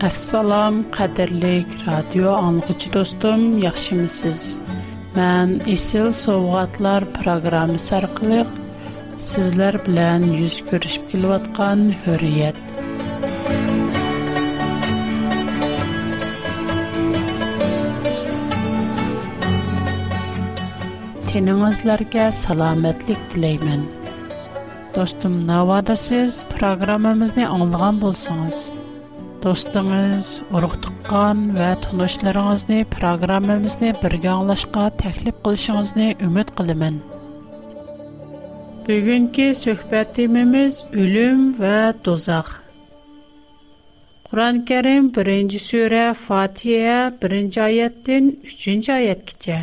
Assalom, qadrlik radio anlıqçı dostum, yaxşımısınız? Mən Isil Sovqatlar proqramı sarqılıq sizlər bilən yüz görüşüb kilvatqan hürriyet. Teningizlərə salamatlik diləyirəm. Dostum, navada siz proqramımızı anlığan bolsunuz. Достымыз, урухтукан ва тунушларыңызни программамызни бірганлашка тәклип қылшыңызни үмыт қылымын. Бүгінки сөхбэттимимыз «Улюм ва Дозақ». Куранкарим 1-жи суре, 1-жи 3-жи айат китя.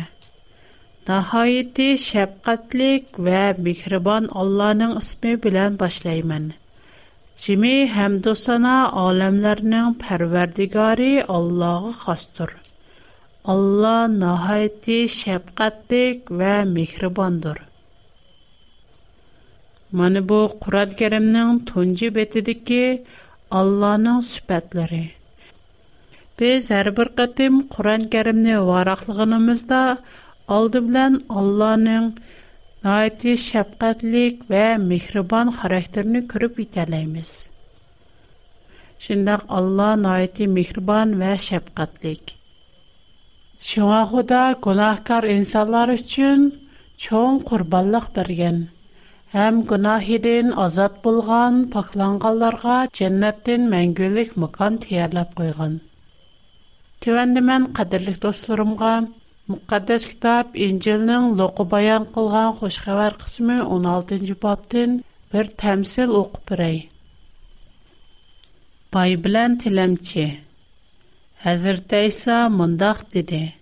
Нахаиди шабкатлик ва микрабан Аллахның ісми білян башлаймын. Cimi həmd o sana aləmlərinin pərverdigari Allah'a xastır. Allah nəhayəti şəfqətlik və mehribandır. Mana bu Qur'an Kərimnin 10-cu betidəki Allah'ın sifətləri. Biz hər bir qatım Qur'an Kərimni varaqlığımızda aldı bilən Allah'ın Найти шапкатлик ва михрибан характерни күреп итәләйбез. Шундак Алла найти михрибан ва шапкатлик. Шуңа Худа гунахкар инсанлар өчен чоң курбанлык бергән. Һәм гунахидән азат булган пакланганларга дәннәттән мәңгелек мәкан тиярлап куйган. Төвәндә мен кадерлек Мүкәддәс китап Инҗилнең Луқа баян кылган хуш хәбәр кысмы 16нчы баптын бер тәмсил укып бирәй. Бай белән тилемче. Хәзер тәйса диде.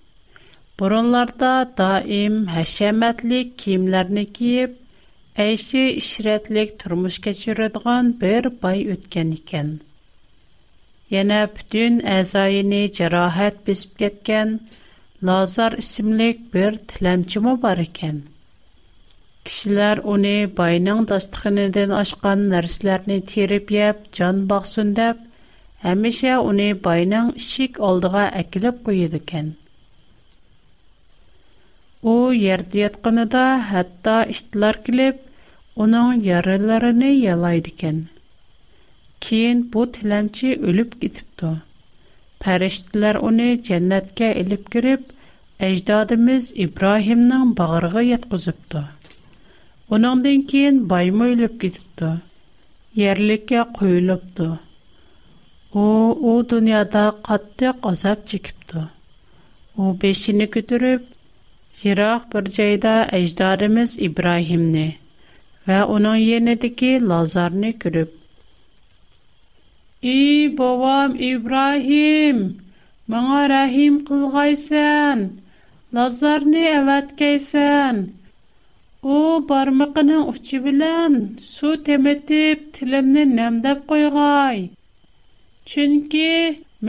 Буронларда даим хәшәмәтле киемләрне киеп, әйше ишрәтлек тормыш кечерәдгән бер бай үткән икән. Яна бүтән әзайыны җарахат бисеп кеткән, Lazar isimlik bir tilamchi бар bar ekan. уни uni boyning dastxonidan oshgan narsalarni terib yeb, jon bog'sin deb, уни uni boyning ishik oldiga akilib qo'yadi ekan. U yerda yotganida hatto ishtlar kelib, uning yaralarini yalaydi ekan. bu Париштилар уни ченнетке илип кирип, Айждадымыз Ибрахимнан бағырға ят ұзыпту. Унамдинкин баймойлып кидыпту, Ярлике қойлыпту. У, у дуниада қатты қазап чикипту. У бешіні кудырып, Хирах бірджайда Айждадымыз Ибрахимни, Ва унан енедики лазарни кирип, И бовам Ибрахим, маңа рахим кылгай сән, назарны әвәт кәсән. У бармыгының учы белән су төметеп, тилемнән намдап койгай. Чөнки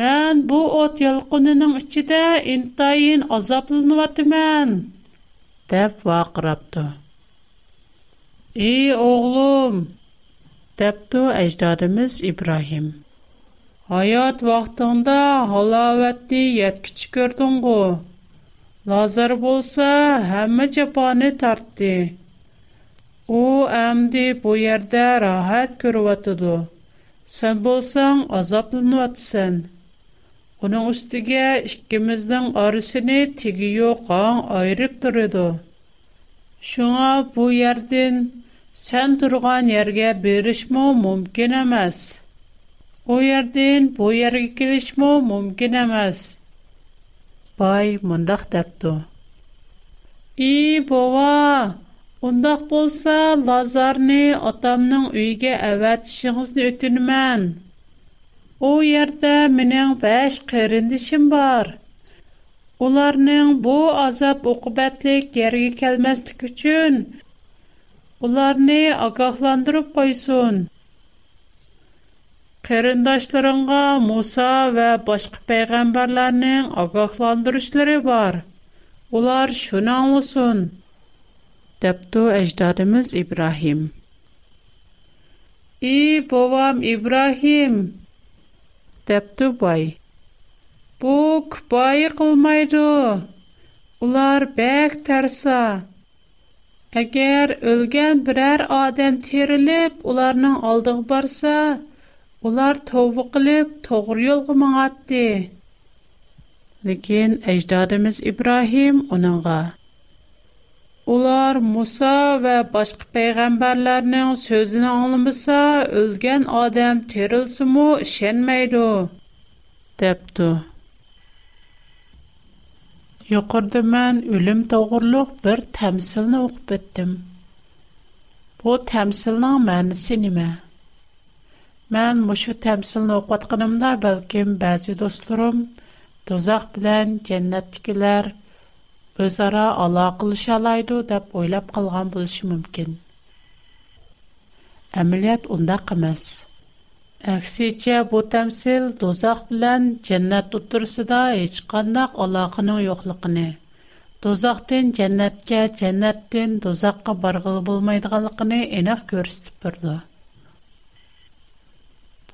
мен бу ат ялкынының içидә интайын азатлымадым. дип вакырапты. И огылым, дипты аجدабыз Ибрахим, Hayat vaqtında halavətli yetkiç gördün qo. Lazar bolsa həmmə cəpanı tartdı. O əmdi bu yerdə rahat görüvatıdı. Sən bolsan azablanıvatısın. Onun üstügə ikimizdən arısını tigi yoqan ayırıb duruydu. Şuna bu yerdin sən durğan yergə berişmə mümkün О ерден, бу ерге килешме мөмкин эмес. Бай моңдах дапты. И бова, моңдах булса Лазарьне атамның үйге әвәтшиңизне өтенемән. О ердә менә 5 хәрендişм бар. Оларның бу азап оҡыбатлыгә керге калмастыҡучн, оларне аҡҡаһландырып ҡойсон. Керэндәшләренә Муса ва башка паягъамбарларның агахландыручлары бар. Улар шуның өчен тептө эш дәтemiz Ибрахим. И повам Ибрахим тептө бай. Бук бай кылмайды. Улар бәх тәрсә. Кергәр үлгән берәр адам терелеп, уларның алдыг барса, Улар төвү кылып, тугры юл гымаатты. Ләкин Ибраһим, Ибрахим унанга Улар Муса ва башка пәйгамбәрләрнең сөзенә аңлымаса, өлгән адам терилсымы, ишенмәй дәптө. Юқурдым мин өлем тогırlык бер тәмсилен окып беттем. Бу тәмсилен мен кино Мән мушу тэмсил нокват қынымда, бәлкім, бәзі достурум, тозақ білян, кеннеттікілер өз ара алаа қылыш алайду, даб ойлап қалған бұлшы мүмкін. Амилият онда қымас. Ахсийча, бу тэмсил тозақ білян, кеннетт уттурсида, айчықанна алаа қыну йохлықыни. Тозақтин кеннетке, кеннеттин тозақка баргыл болмайдығалықыни инақ көрсіп бұрды.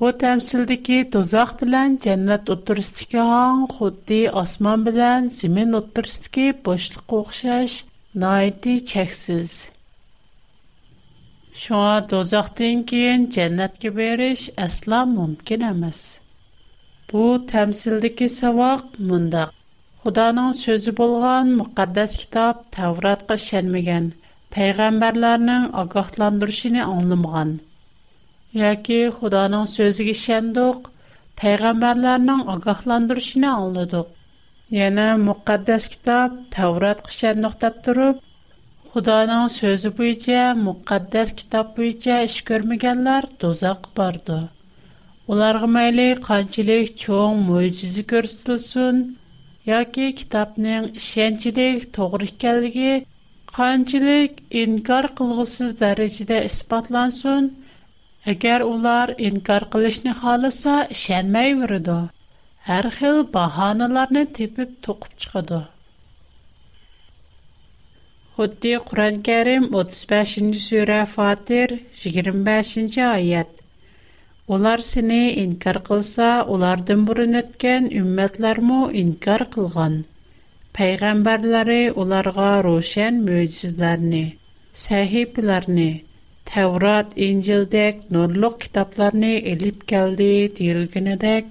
Bu təmsildəki dozaq bilən cənnət oturistikə han xuddi asman bilən zimin oturistikə boşluq oxşaş, naidi çəksiz. Şoğa dozaqdan keyin cənnətə beriş əsla mümkün əməz. Bu təmsildəki savaq mündaq. Xudanın sözü bolğan müqəddəs kitab təvratqa şənməgən, peyğəmbərlərinin aqaqlandırışını anlamğan. yoki xudoning so'ziga ishendik payg'ambarlarning ogohlantirishini anglidik yana muqaddas kitob tavratga ishendiq deb turib xudoning so'zi bo'yicha muqaddas kitob bo'yicha ish ko'rmaganlar do'zaxga bordi ularga mayli qanchalik cho'ng mo'jiza ko'rsatilsin yoki kitobning ishonchlik to'g'ri ekanligi qanchalik inkor qilg'usiz darajada isbotlansin Əgər onlar inkar qilishni xalasa, şənməyveridu. Hər xil bahanalarını tepib toqub çıxıdı. Xuddi Qur'an-Kərim 35-ci surə Fatir 25-ci ayət. Onlar seni inkar qılsa, onlardan burun ötən ümmətlərmü inkar qılğan. Peyğəmbərləri onlara roşən möcüzələrini, səhifələrini, «Таврат инжилдек норлог китапларни элип келді» дейрілгінедек.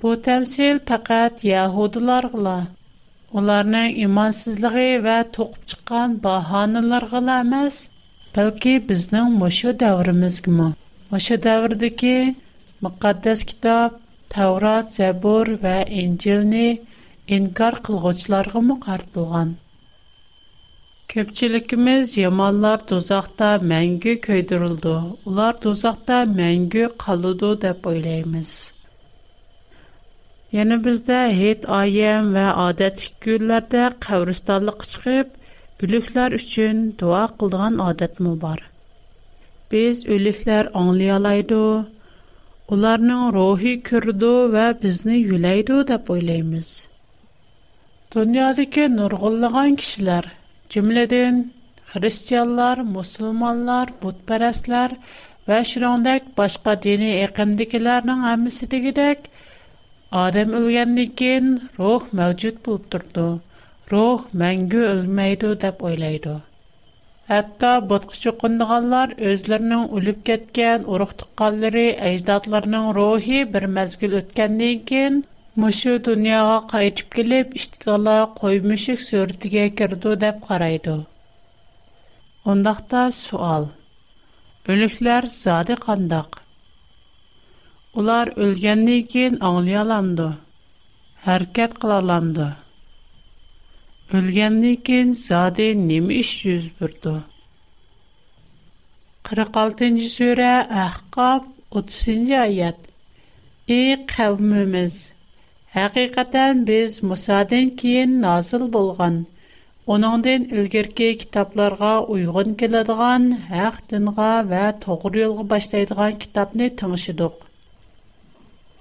Бу тэмсил пақат яхудылар ғыла. Оларның имансызлығы ва тоқп чықан ба ханылар ғыла амэз, бэлки біздің мошо даврімізгі му. Мошо даврдіки мақаддас китап Таврат, Забор ва инжилни ингар қылғочларғы му Көпчиликіміз, ямалылар дозақта мәңгі көйдірулду. Улар дозақта мәңгі қалуду деп ойлейміз. Яны бізді хет айен ва адэтик күрлерді қавристалық шығып, үліхлар үшчин дуа қылдған адэт му бар. Біз үліхлар аңлиялайду, уларның рухи күрду ва бізни юлейду деп ойлейміз. Дуниадыки нұрғылыған кишілар Cümleden Hristiyanlar, Müslümanlar, Budperestler ve şirandak başka dini ekimdikilerin hamisi de gidek Adem ölgenlikin ruh mevcut bulup durdu. Ruh mengü ölmeydu dep oylaydı. Hatta Budkışı kunduğallar özlerinin ölüp ketken uruhtuqalları ecdatlarının ruhi bir mezgül ötkenlikin Мошу дөньяга кайтып келип, иштикала кой мүшүк сөртүгө кирди деп карайды. Ондакта суал. Өлүклөр qandaq. кандак? Улар өлгөндөн кийин аңлый аламды. Харакат кыла аламды. Өлгөндөн кийин зады неме иш жүз бурду? 46-сүрө Ахкаб 30-аят. Хақиқатан біз Мусаден кейін назыл болған, оныңден үлгерке китапларға ұйғын келедіған, әқ дынға вә тоғыр елғы баштайдыған китапны тұңшыдық.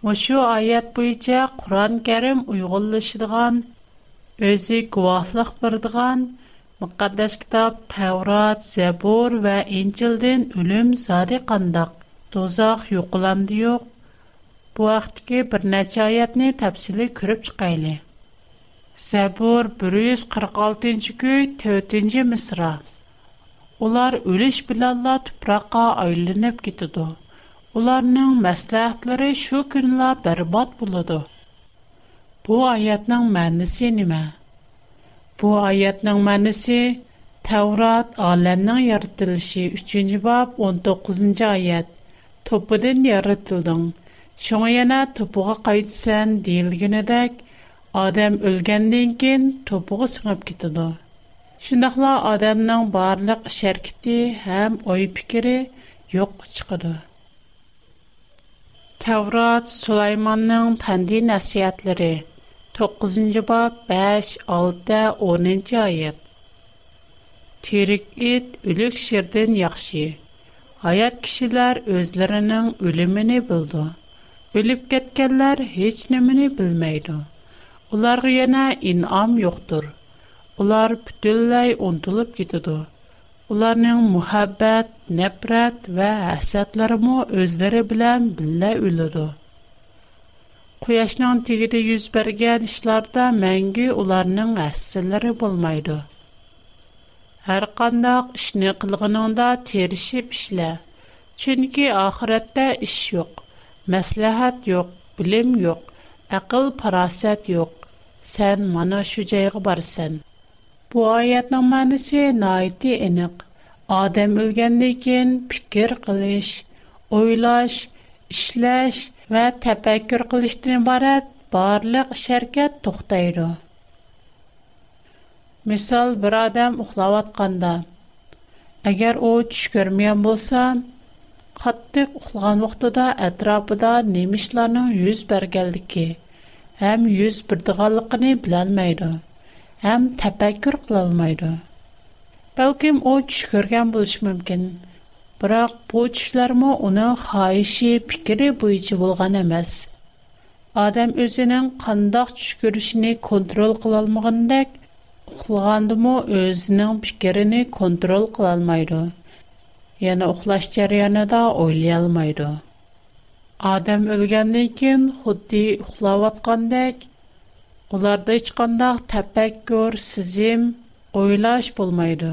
Мұшу аят бойынша Құран кәрім ұйғылышыдыған, өзі күвахлық бірдіған, мұқаддас кітап Тәурат, Зәбур вә Инчілден үлім сады қандық. тозақ юқыламды йоқ, Бу bir бер нәчайәтне тафсиле күриб чыкайлы. Сабур 146нче көй 4нче мısра. Улар өлеш белән ла топраğa айылынып китедо. Уларның мәсләһәтләре шу күндә бербат булды. Бу аятның мәнисе неме? Бу аятның мәнисе Таврот әлеменнән 3нче бап 19нче аят. Топының яратылдыгы Шоңа яна топуға қайтсан дейілгенедек, адам өлгенден кен топуға сыңып кетіду. Шындақла адамның барлық шәркеті әм ой пікірі йоқ чықыды. Таврат Сулайманның панди нәсиятлері 9 бап 5-6-10 айет. Терік ет үлік шерден яқши. Аят кішілер өзлерінің өліміне бұлды. Ölüb ketkenler hiç nemini bilmeydi. Ularga yana inam yoktur. Ular bütünley unutulup gitidi. Ularning muhabbat, nefrat va hasadlarimi o'zlari bilan billa o'ladi. Quyoshning tegida yuz bergan ishlarda mangi ularning hasadlari bo'lmaydi. Har qandoq ishni qilganingda terishib ishla, chunki oxiratda ish yo'q. maslahat yo'q bilim yo'q aql farosat yo'q san mana shu joyga borsan bu oyatning ma'nosi noiti aniq odam o'lgandan keyin fikr qilish o'ylash ishlash va tafakkur qilishdan iborat barliq sharkat to'xtaydi misol bir odam uxlayotganda agar u tush bo'lsa qattiq uxlagan vaqtida atrofida nemishlarning yuz berganligi ham yuz birdig'anligini bilolmaydi ham tafakkur qilolmaydi balkim u tush ko'rgan bo'lishi mumkin biroq bu tushlarmi uni xohishi fikri bo'yicha bo'lgan emas odam o'zining qandoq tush ko'rishini kontrol qilolmagandek uxlagandimi o'zining fikrini kontrol qilolmaydi yəni uxlaş cərəyanında oylaya almaydı. Adam ölgəndən kən xuddi uxlayatqandək ularda heç qandaq təfəkkür, sizim, oylaş olmaydı.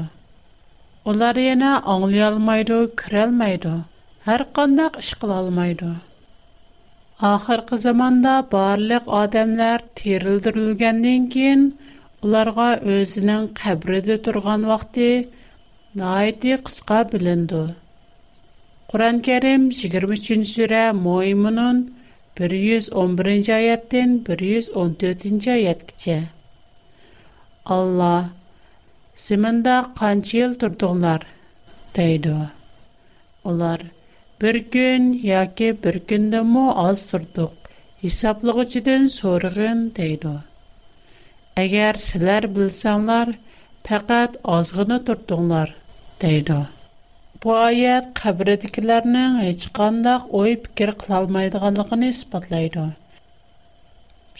Onlar yana anlaya almaydı, kürə almaydı. Hər qandaq iş qıla almaydı. Ахыркы заманда барлык адамлар терилдирилгәндән кин, уларга өзенең кабридә торган вакыты найти қысқа білінді. Куран кәрім 23-ші сүрі Мойымының 111 аяттен 114-ші аят кіче. Алла, сымында қанчы ел тұрдыңлар, дейді. Олар, бір күн, яке бір күнді му аз тұрдық, исаплық үшеден сорығын, дейді. Әгер сілер білсаңлар, пәкәт азғыны тұрдыңлар, дейдо. Буайат хаберет киләрнең هیچ кانداк ой фикер кылалмый диганын испатлыйды.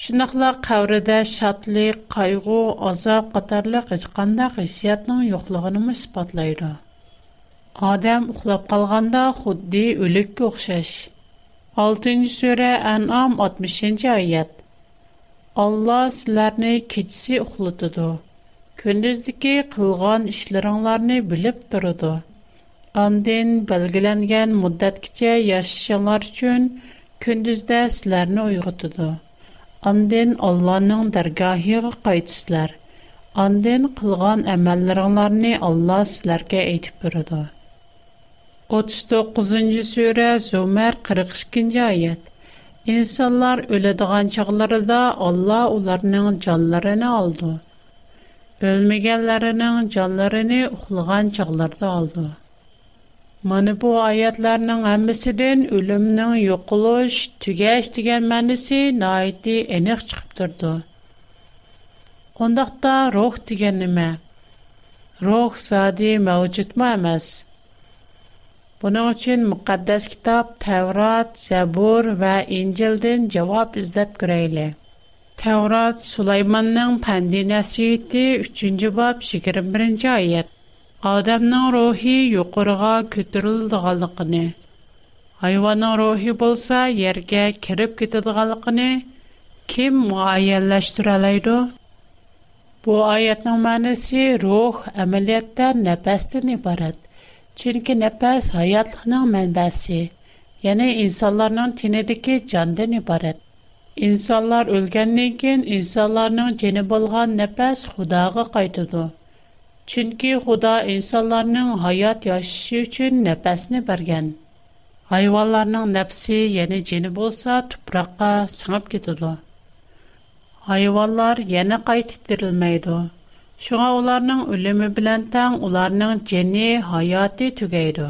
Шундыйлар каврида шатлык, кайгы, азаб катарлы هیچ кانداк кисиятның юклыгын испатлыйды. Адам ухлап калганда худди өлеккә охшаш. 6-нчы сүре, аннам 60-нчы аят. Алла силәрне кичсе ухлытыды. Күндіздіки қылған ішліранларни билип дұруду. Анден бәлгіләнген муддаткича яшшынлар чун күндізді сіләрні ойғытуду. Анден Алланың даргахиғы қайтсилар. Анден қылған амаларны Алла сіләрге айтіп бұруду. 39-жы сөре Зумар 42-жа айет. Инсалар өлідаған чагларыда Алла уларның чалларына алду. Ölmegenlerinin canlarını uxlagan çağlarda aldı. Mana bu ayatlarning hammasidan o'limning yo'qolish, tugash degan ma'nosi naiti aniq chiqib turdi. Ondaqda ruh degan nima? Ruh zodi mavjudmi emas? Buni uchun muqaddas kitob Tevrat, Zabur va Injildan javob izlab ko'raylik. Tevrat Süleyman'ın pendi nasihati 3. bab 21. ayet. Adamның ruhi yuqurğa көтөрүлдүганлыгын, hayvanның ruhi bolsa yerге кирип кетидиганлыгын kim muayyenləşdirə alaydı? Bu ayətin mənası ruh əməliyyatda nəfəsdən ibarət. Çünki nəfəs həyatlığın mənbəsi, yəni insanların tinidəki candan ibarət. İnsanlar ölgenden ikin insanların jeni bolğan nefes Xudağa qaytıdı. Çünki Xuda insanların hayat yaşışı üçün nefesni bergen. Hayvanların nefsi yeni jeni bolsa tuproqqa sığıp ketidı. Hayvanlar yeni qaytıtdırılmaydı. Şuğa onların ölümü bilen tan onların jeni hayatı tügeydi.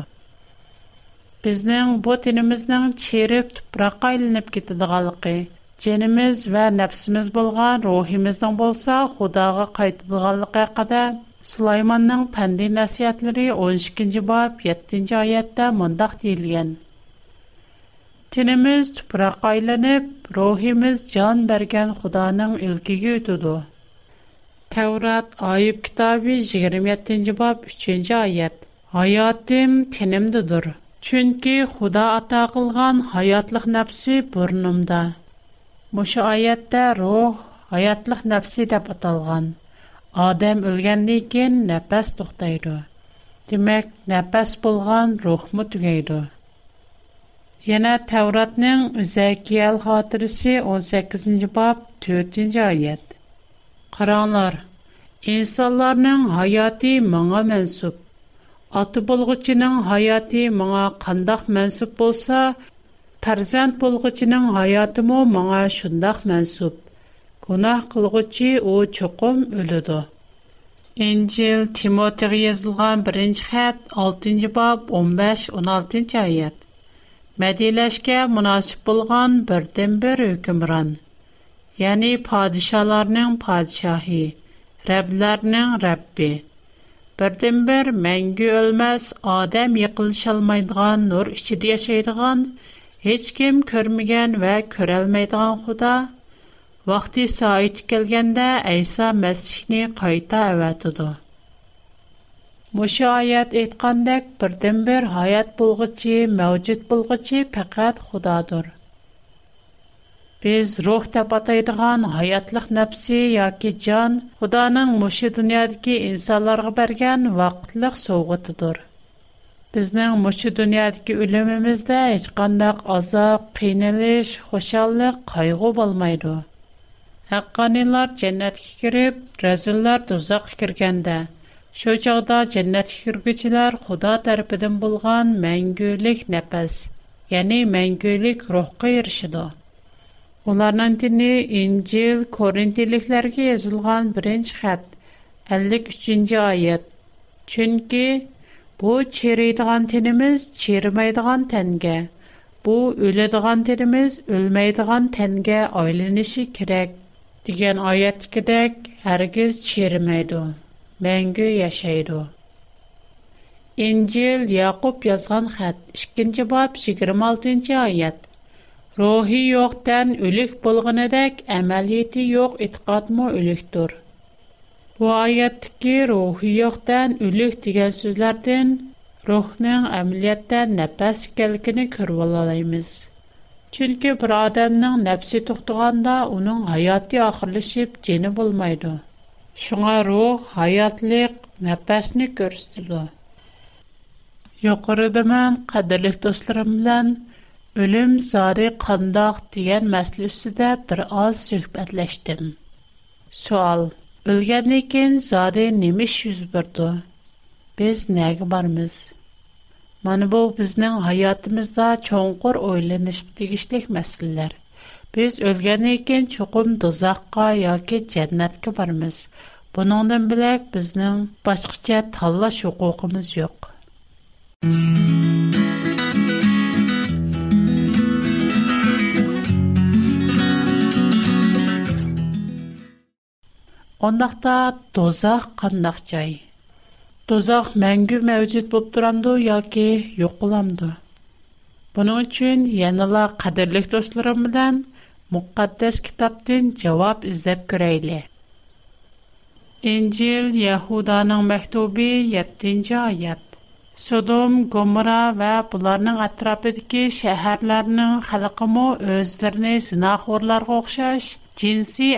Biznin bu tinimizning çirip tuproqqa Cənimiz və nəfsimiz bolğan ruhimizdən bolsa Xudaya qaytdığanlığa qədər Sulaymanın pəndi nəsihətləri 12-ci bab 7-ci ayədə mündəq deyilən. Tinimiz tuprağa qaylanıb, ruhimiz can bərgən Xudanın ilkigə ötüdü. Təvrat Ayıb 27-ci bab 3-cü ayət Hayatım tinimdədir. Çünki Xuda ata qılğan hayatlıq nəfsi Муша аятта рух, аятлық напси деп аталған. Адам кин напас тұхтайды. Демек, напас болған рух му түңайды. Яна Тавратның үзэй киял 18-нж бап 4-нж аят. Қаранлар, инсаларның хаяти маңа мэнсуп. Аты болғычының хаяти маңа қандақ мэнсуп болса, Farzand bulgıcının hayatı mo manga şındaq mansub. Gunah kılgıcı o çoqom ölədä. Enjel Timotee yazılğan birinci xat 6-cı bab 15-16-cı ayet. Medeleşgä munasib bulğan birden bir hükümran. Yani padişalarның padşahi, räbblärnıñ räbbe. Birden ber mängülmez, adam yıqılshalmaydğan nur hech kim ko'rmagan va ko'rolmaydigan xudo vaqti soat kelganda ayso masihni qayta avatidi mushu oyat aytgandek birdan bir hayot bo'lg'ichi mavjud bo'lg'ichi faqat xudodir biz ruh deb ataydigan hayotlıq nafsi yoki jon xudoning mushu dunyodagi insonlarga bergan vaqtliq sovg'atidir Bizning mushu dunyodagi o'limimizda hech qanday azob, qiynalish, xushallik, qayg'u bo'lmaydi. Haqqoniylar jannatga kirib, razillar do'zaxga kirganda, shu chog'da jannatga kirguchilar Xudo tarafidan bo'lgan mangulik nafas, ya'ni mangulik ruhga erishadi. Ularning dini Injil Korintiliklarga yozilgan birinchi xat 53-oyat. Chunki Bu çeriydiğan tenimiz çerimaydiğan tenge. Bu ölediğan tenimiz ölmeydiğan tenge aylanışı kerek. Degen ayetgidek hergiz çerimaydı. Mengü yaşaydı. İncil Yaqub язган xat 2-ci bab 26-cı ayət. Ruhi yoxdan ölük bulğunadək əməliyyəti yox itiqadmı ölüktür. Бу аяттыкки рухи йоқтан үлік деген сөзлерден рухның әмілетті нәпәс кәлкіні көріп алалаймыз. Чүнкі бір адамның нәпсі тұқтығанда уның аяты ахырлышып жені болмайды. Шуңа рух, аятлық, нәпәсіні көрістілі. Йоқырыды мән қадырлық достырым білән, өлім зары қандақ деген мәсілісі де бір аз сөхбәтләштім. Суал. Ölgəndən zade zadə yuz yüz Biz nəyə barmiz? Mana bu bizning hayotimizda çonqur o'ylanish tegishlik masalalar. Biz ölgəndən kən çoxum yoki jannatga barmiz. Buningdan bilak bizning boshqacha tanlash huquqimiz yo'q. Ондақта тозақ қандақ жай. Тозақ мәңгі мәуіцет болып тұранды, яке еқыламды. Бұның үшін еніла қадірлік достырым білен мұққаддес кітаптың жауап іздеп күрейлі. Инжил Яхуданың мәхтубі 7-ci аят. Содом, Гомора вә бұларның атырапыдекі шәһәрләрінің қалқымы өздеріне зинақ орларға джинси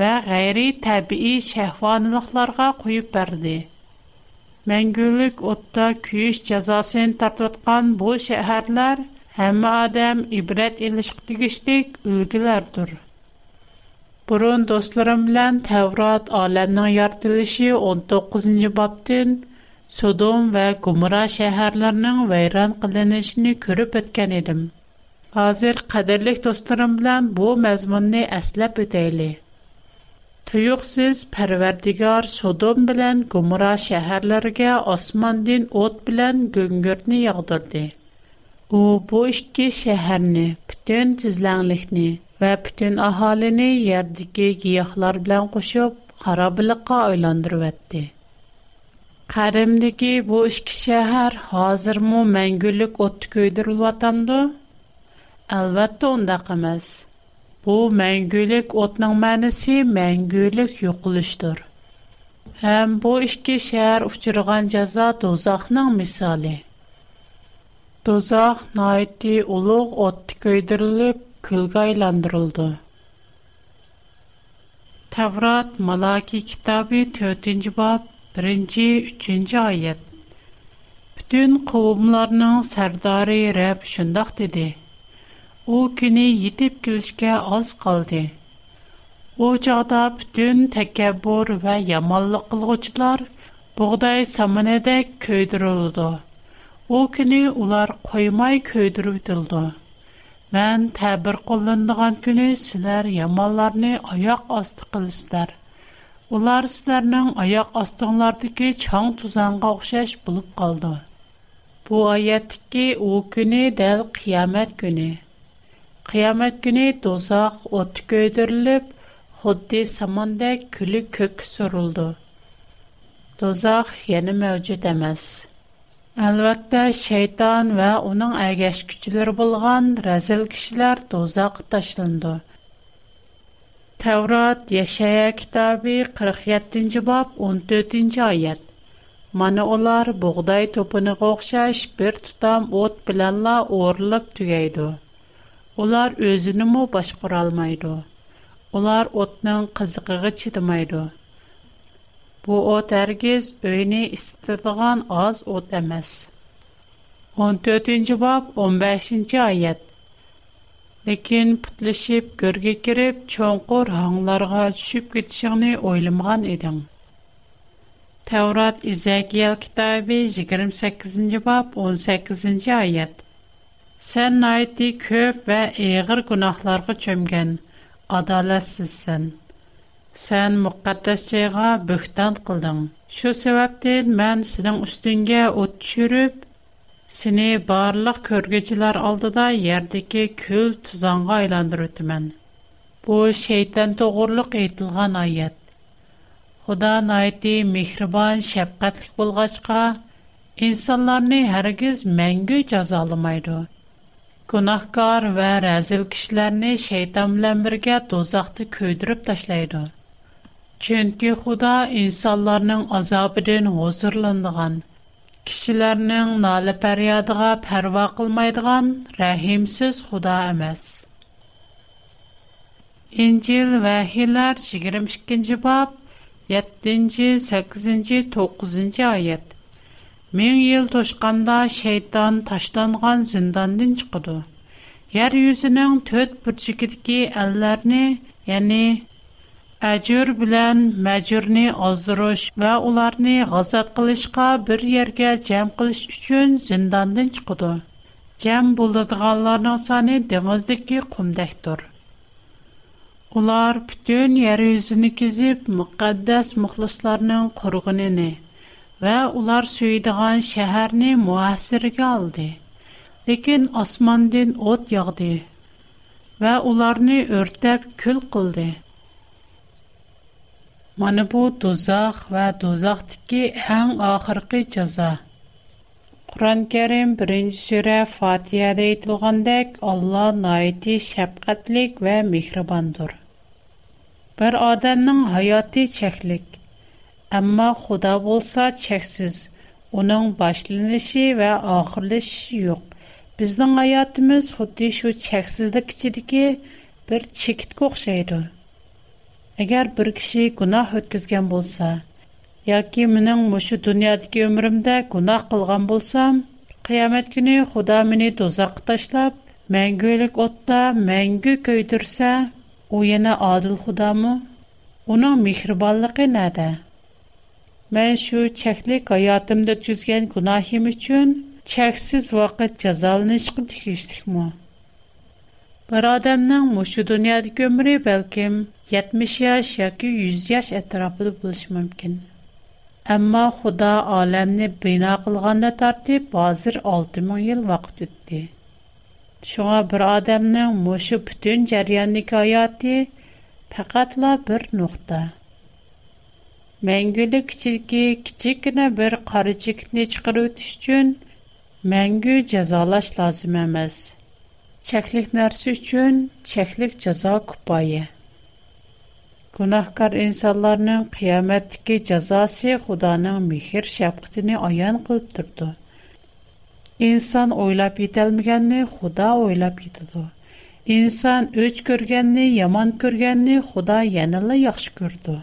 və qeyri-təbii şəhvanlıqlarga qoyub bərdi. Məngülük otda küyüş cəzasını tartıyotqan bu şəhərlər həmmə adam ibrət ilişq digişlik ülgülərdir. Burun dostlarım bilən Təvrat aləminin yaratılışı 19-cu babdın Sodom və Gomora şəhərlərinin vəyran qılınışını görüb ötkən edim. Hazır qədərlik dostlarım bilən bu məzmunni əsləb ötəyli. Tuyuqsiz Pərverdigar Sodom bilən Gomora şəhərlərə osmandin ot bilən göngürtni yağdırdı. U bu iki şəhərni, bütün tizlənlikni və bütün əhalini yerdəki giyahlar bilən qoşub xarabilikqa aylandırıvətdi. Qarimdəki bu iki şəhər hazırmı məngülük ot köydürülvatamdı? Əlbəttə ondaq emas. Bu məngülük otning mənisi məngülük yoxuluşdur. Həm bu iki şəhər uçurğan cəza dozaqның misali. Dozaq naiti uluq otdi köydürülüb külgə aylandırıldı. Tevrat Malaki kitabı 4-cü bab 1-ci 3-cü ayət. Bütün qovumlarının sərdarı Rəbb şundaq dedi: У күне йетеп килүшке аз калды. У чата бүтән тәкәббур ва яманлык кылгучылар бугъдай самнадә көйдүрүлде. У күне улар коймай көйдүрүтілде. Мен тәбир кулланылган күне силәр яманларны аяқ асты кылсынар. Улар силәрнең аяқ астындагы чаң тузанга охшаш булып калды. Бу аятки у күне дәл қиямат qiyomat kuni do'zax o'tga ko'ydirilib xuddi samonda kuli ko'kka surildi do'zax yana mavjud emas albatta shayton va uning agashkuchilari bo'lgan razil kishilar do'zaxqa tashlandi tavrot yashaya kitobi 47 yettinchi bob 14 to'rtinchi oyat mana ular bug'doy to'piniga o'xshash bir tutam o't bilanla o'rilib tugaydi Олар өзіні мұ баш құралмайды. Олар отның қызықығы чедімайды. Бу от әргіз өйіне істедіған аз от әмес. 14-ci bab 15-ci ayet. Lekin putlaşib görge kirib çoğqur hanglarga düşüb getişini oylamğan edim. Tevrat İzekiel kitabı 28-ci bab 18-ci ayet. Sən naiti köp və əğir günahlarga çömgən, adalətsizsən. Sən müqəddəs cəyğa böhtan qıldın. Şu səbəbdən mən sənin üstüngə ot düşürüb, səni barlıq körgəcilər aldıda yerdəki kül tuzanğa aylandırıb ötümən. Bu şeytan toğurluq etilgan ayət. Худа найти мехрибан, шәфкатьлек булгачка, инсанларны һәргиз мәңге җәзаламайды. Günahkar və rəzil kişilərini şeytan ilə birgə dozaqda köydürüb daşlaydı. Çünki Xuda insanların azabının hozurlandığan, kişilərinin nalı pəryadığa pərva qılmaydıqan rəhimsiz Xuda əməz. İncil və Hilər 22 7 8 9-ci Мен ел тошканда шейтан таштанған зиндандын чықыду. Яр юзінің төт бұрчыкидки әлләрні, яни, ачыр білян мәчырни аздыруш ва уларни ғазат қылышқа бір ерге джам қылыш үшін зиндандын чықыду. Джам булдадғанларна сани демыздыки кумдайхдор. Улар пүтін яр юзіні кізіп мүкаддас мұхлысларның қорғынини. və ular söyüdüğən şəhərni mühasirəyə aldı. Lakin osmandan ot yağdı və onları örtəb kül qıldı. Mana bu dozaq və dozaqdakı ən axırki cəza. Qur'on-Kərim 1-ci surə Fatihədə aytılğandək Allah nəhayəti şəfqətlik və mehribandır. Bir adamın həyatı çəklik Әмма Худа болса чексіз. Оның башланышы ва ахырлышы юк. Біздің hayatımız xuddi shu cheksizlik ichidagi bir chekitga o'xshaydi. Agar bir kishi gunoh o'tkazgan bo'lsa, yoki mening mushu dunyodagi umrimda gunoh qilgan bo'lsam, qiyomat kuni Xudo meni do'zaxga tashlab, мәңгілік отта мәңгі көйдірсе, о яна адыл Худамы? Оның мехрибанлығы нәді? Mən şu çəklik həyatımda düzgən günahım üçün çəksiz vaqt cəzalanışqı tikişdikmi? Bir adamın məşu dünyadakı ömrü bəlkəm 70 yaş yoki 100 yaş ətrafında buluş mümkün. Amma Xuda aləmni bina qılğanda tərtib hazır 6000 il vaxt ötdü. Şuna bir adamın məşu bütün cəryanlı həyatı faqatla bir nöqtə. мәңгүлік кичілкі кичіккіні бір қары чекітіне чықыру түш үшін мәңгі жазалаш лазым әмәз. Чәклік нәрсі үшін чәклік жаза күпайы. Günahkar insanların kıyametteki cezası Xudanın mihir şapkıtını ayan kılıp durdu. İnsan oylap yetelmeyenini Xuda oylap yetudu. İnsan öç görgenini, yaman görgenini Xuda yenile yaxşı gördü.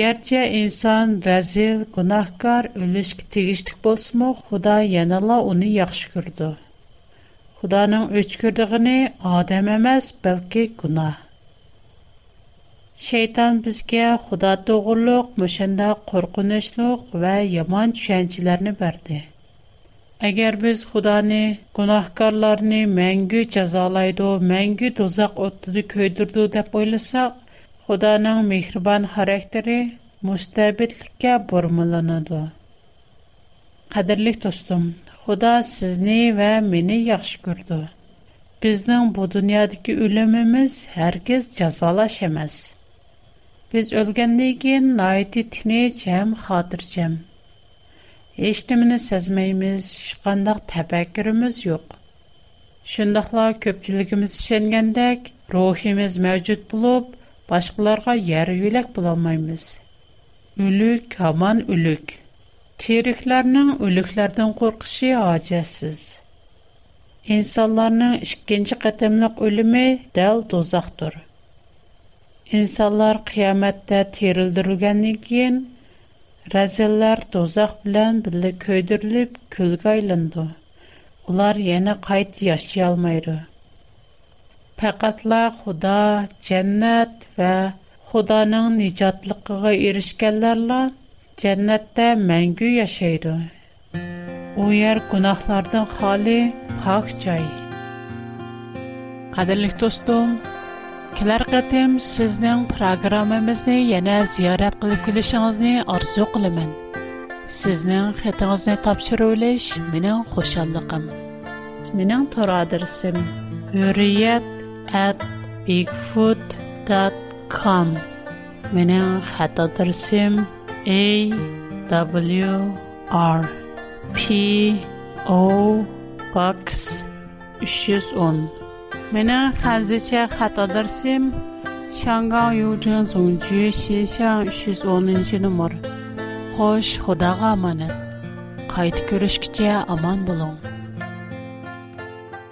Gerçi insan rəzil, günahkar, ölüşkə tegişlik bolsunmu, Xuda yanala onu yaxşı gördü. Xudanın öçkürdüğünü adam emas, bəlkə günah. Şeytan bizga Xudo to'g'riliq, mushanda qo'rqinchliq va yomon tushunchalarni berdi. Agar biz Xudoni gunohkorlarni mangu jazolaydi, mangu dozoq o'tida kuydirdi deb o'ylasak, Худаанын мехрибан характери мустабитликке бормолонду. Кадирлик достум, Худа сизни ва мени жакшы көрдү. Биздин бу дүйнөдөгү өлүмүбүз ар кез жазалаш эмес. Биз өлгөндөн кийин найти тинеч жам хатырчам. Эчтимини сезмейбиз, эч кандай тафаккурубуз жок. Шундайлар көпчүлүгүбүз ишенгендек, рухимиз мавжут Başqalarga yarı yölək bulanmaymız. Ülük haman ülük. Teriklərinin ülüklərdən qorxışı hacəsiz. İnsanların ikinci qətəmlik ölümü dəl dozaqdır. İnsanlar qiyamətdə terildirilgəndən keyin Rəzillər dozaq bilən birlə köydürülüb külgə aylandı. Ular yenə qayıt yaşaya almaydı. faqatla xudo jannat va xudoning nijotligiga erishganlarla jannatda mangu yashaydi u yer gunohlardan xoli pok joy qadrli do'stim kelar qatim sizning programmamizni yana ziyorat qilib kelishingizni orzu qilaman sizning xatingizni topshirilish mening xushalliqim mening to'r adresim hurriyat at bigfoot.com. Менің хат адресім A W R P O Box 310. Менің қазіше хат адресім Шанган Юджин Зунджи 310-ші нөмір. Хош, Худаға аманын. Қайт көрішкіте аман болуң.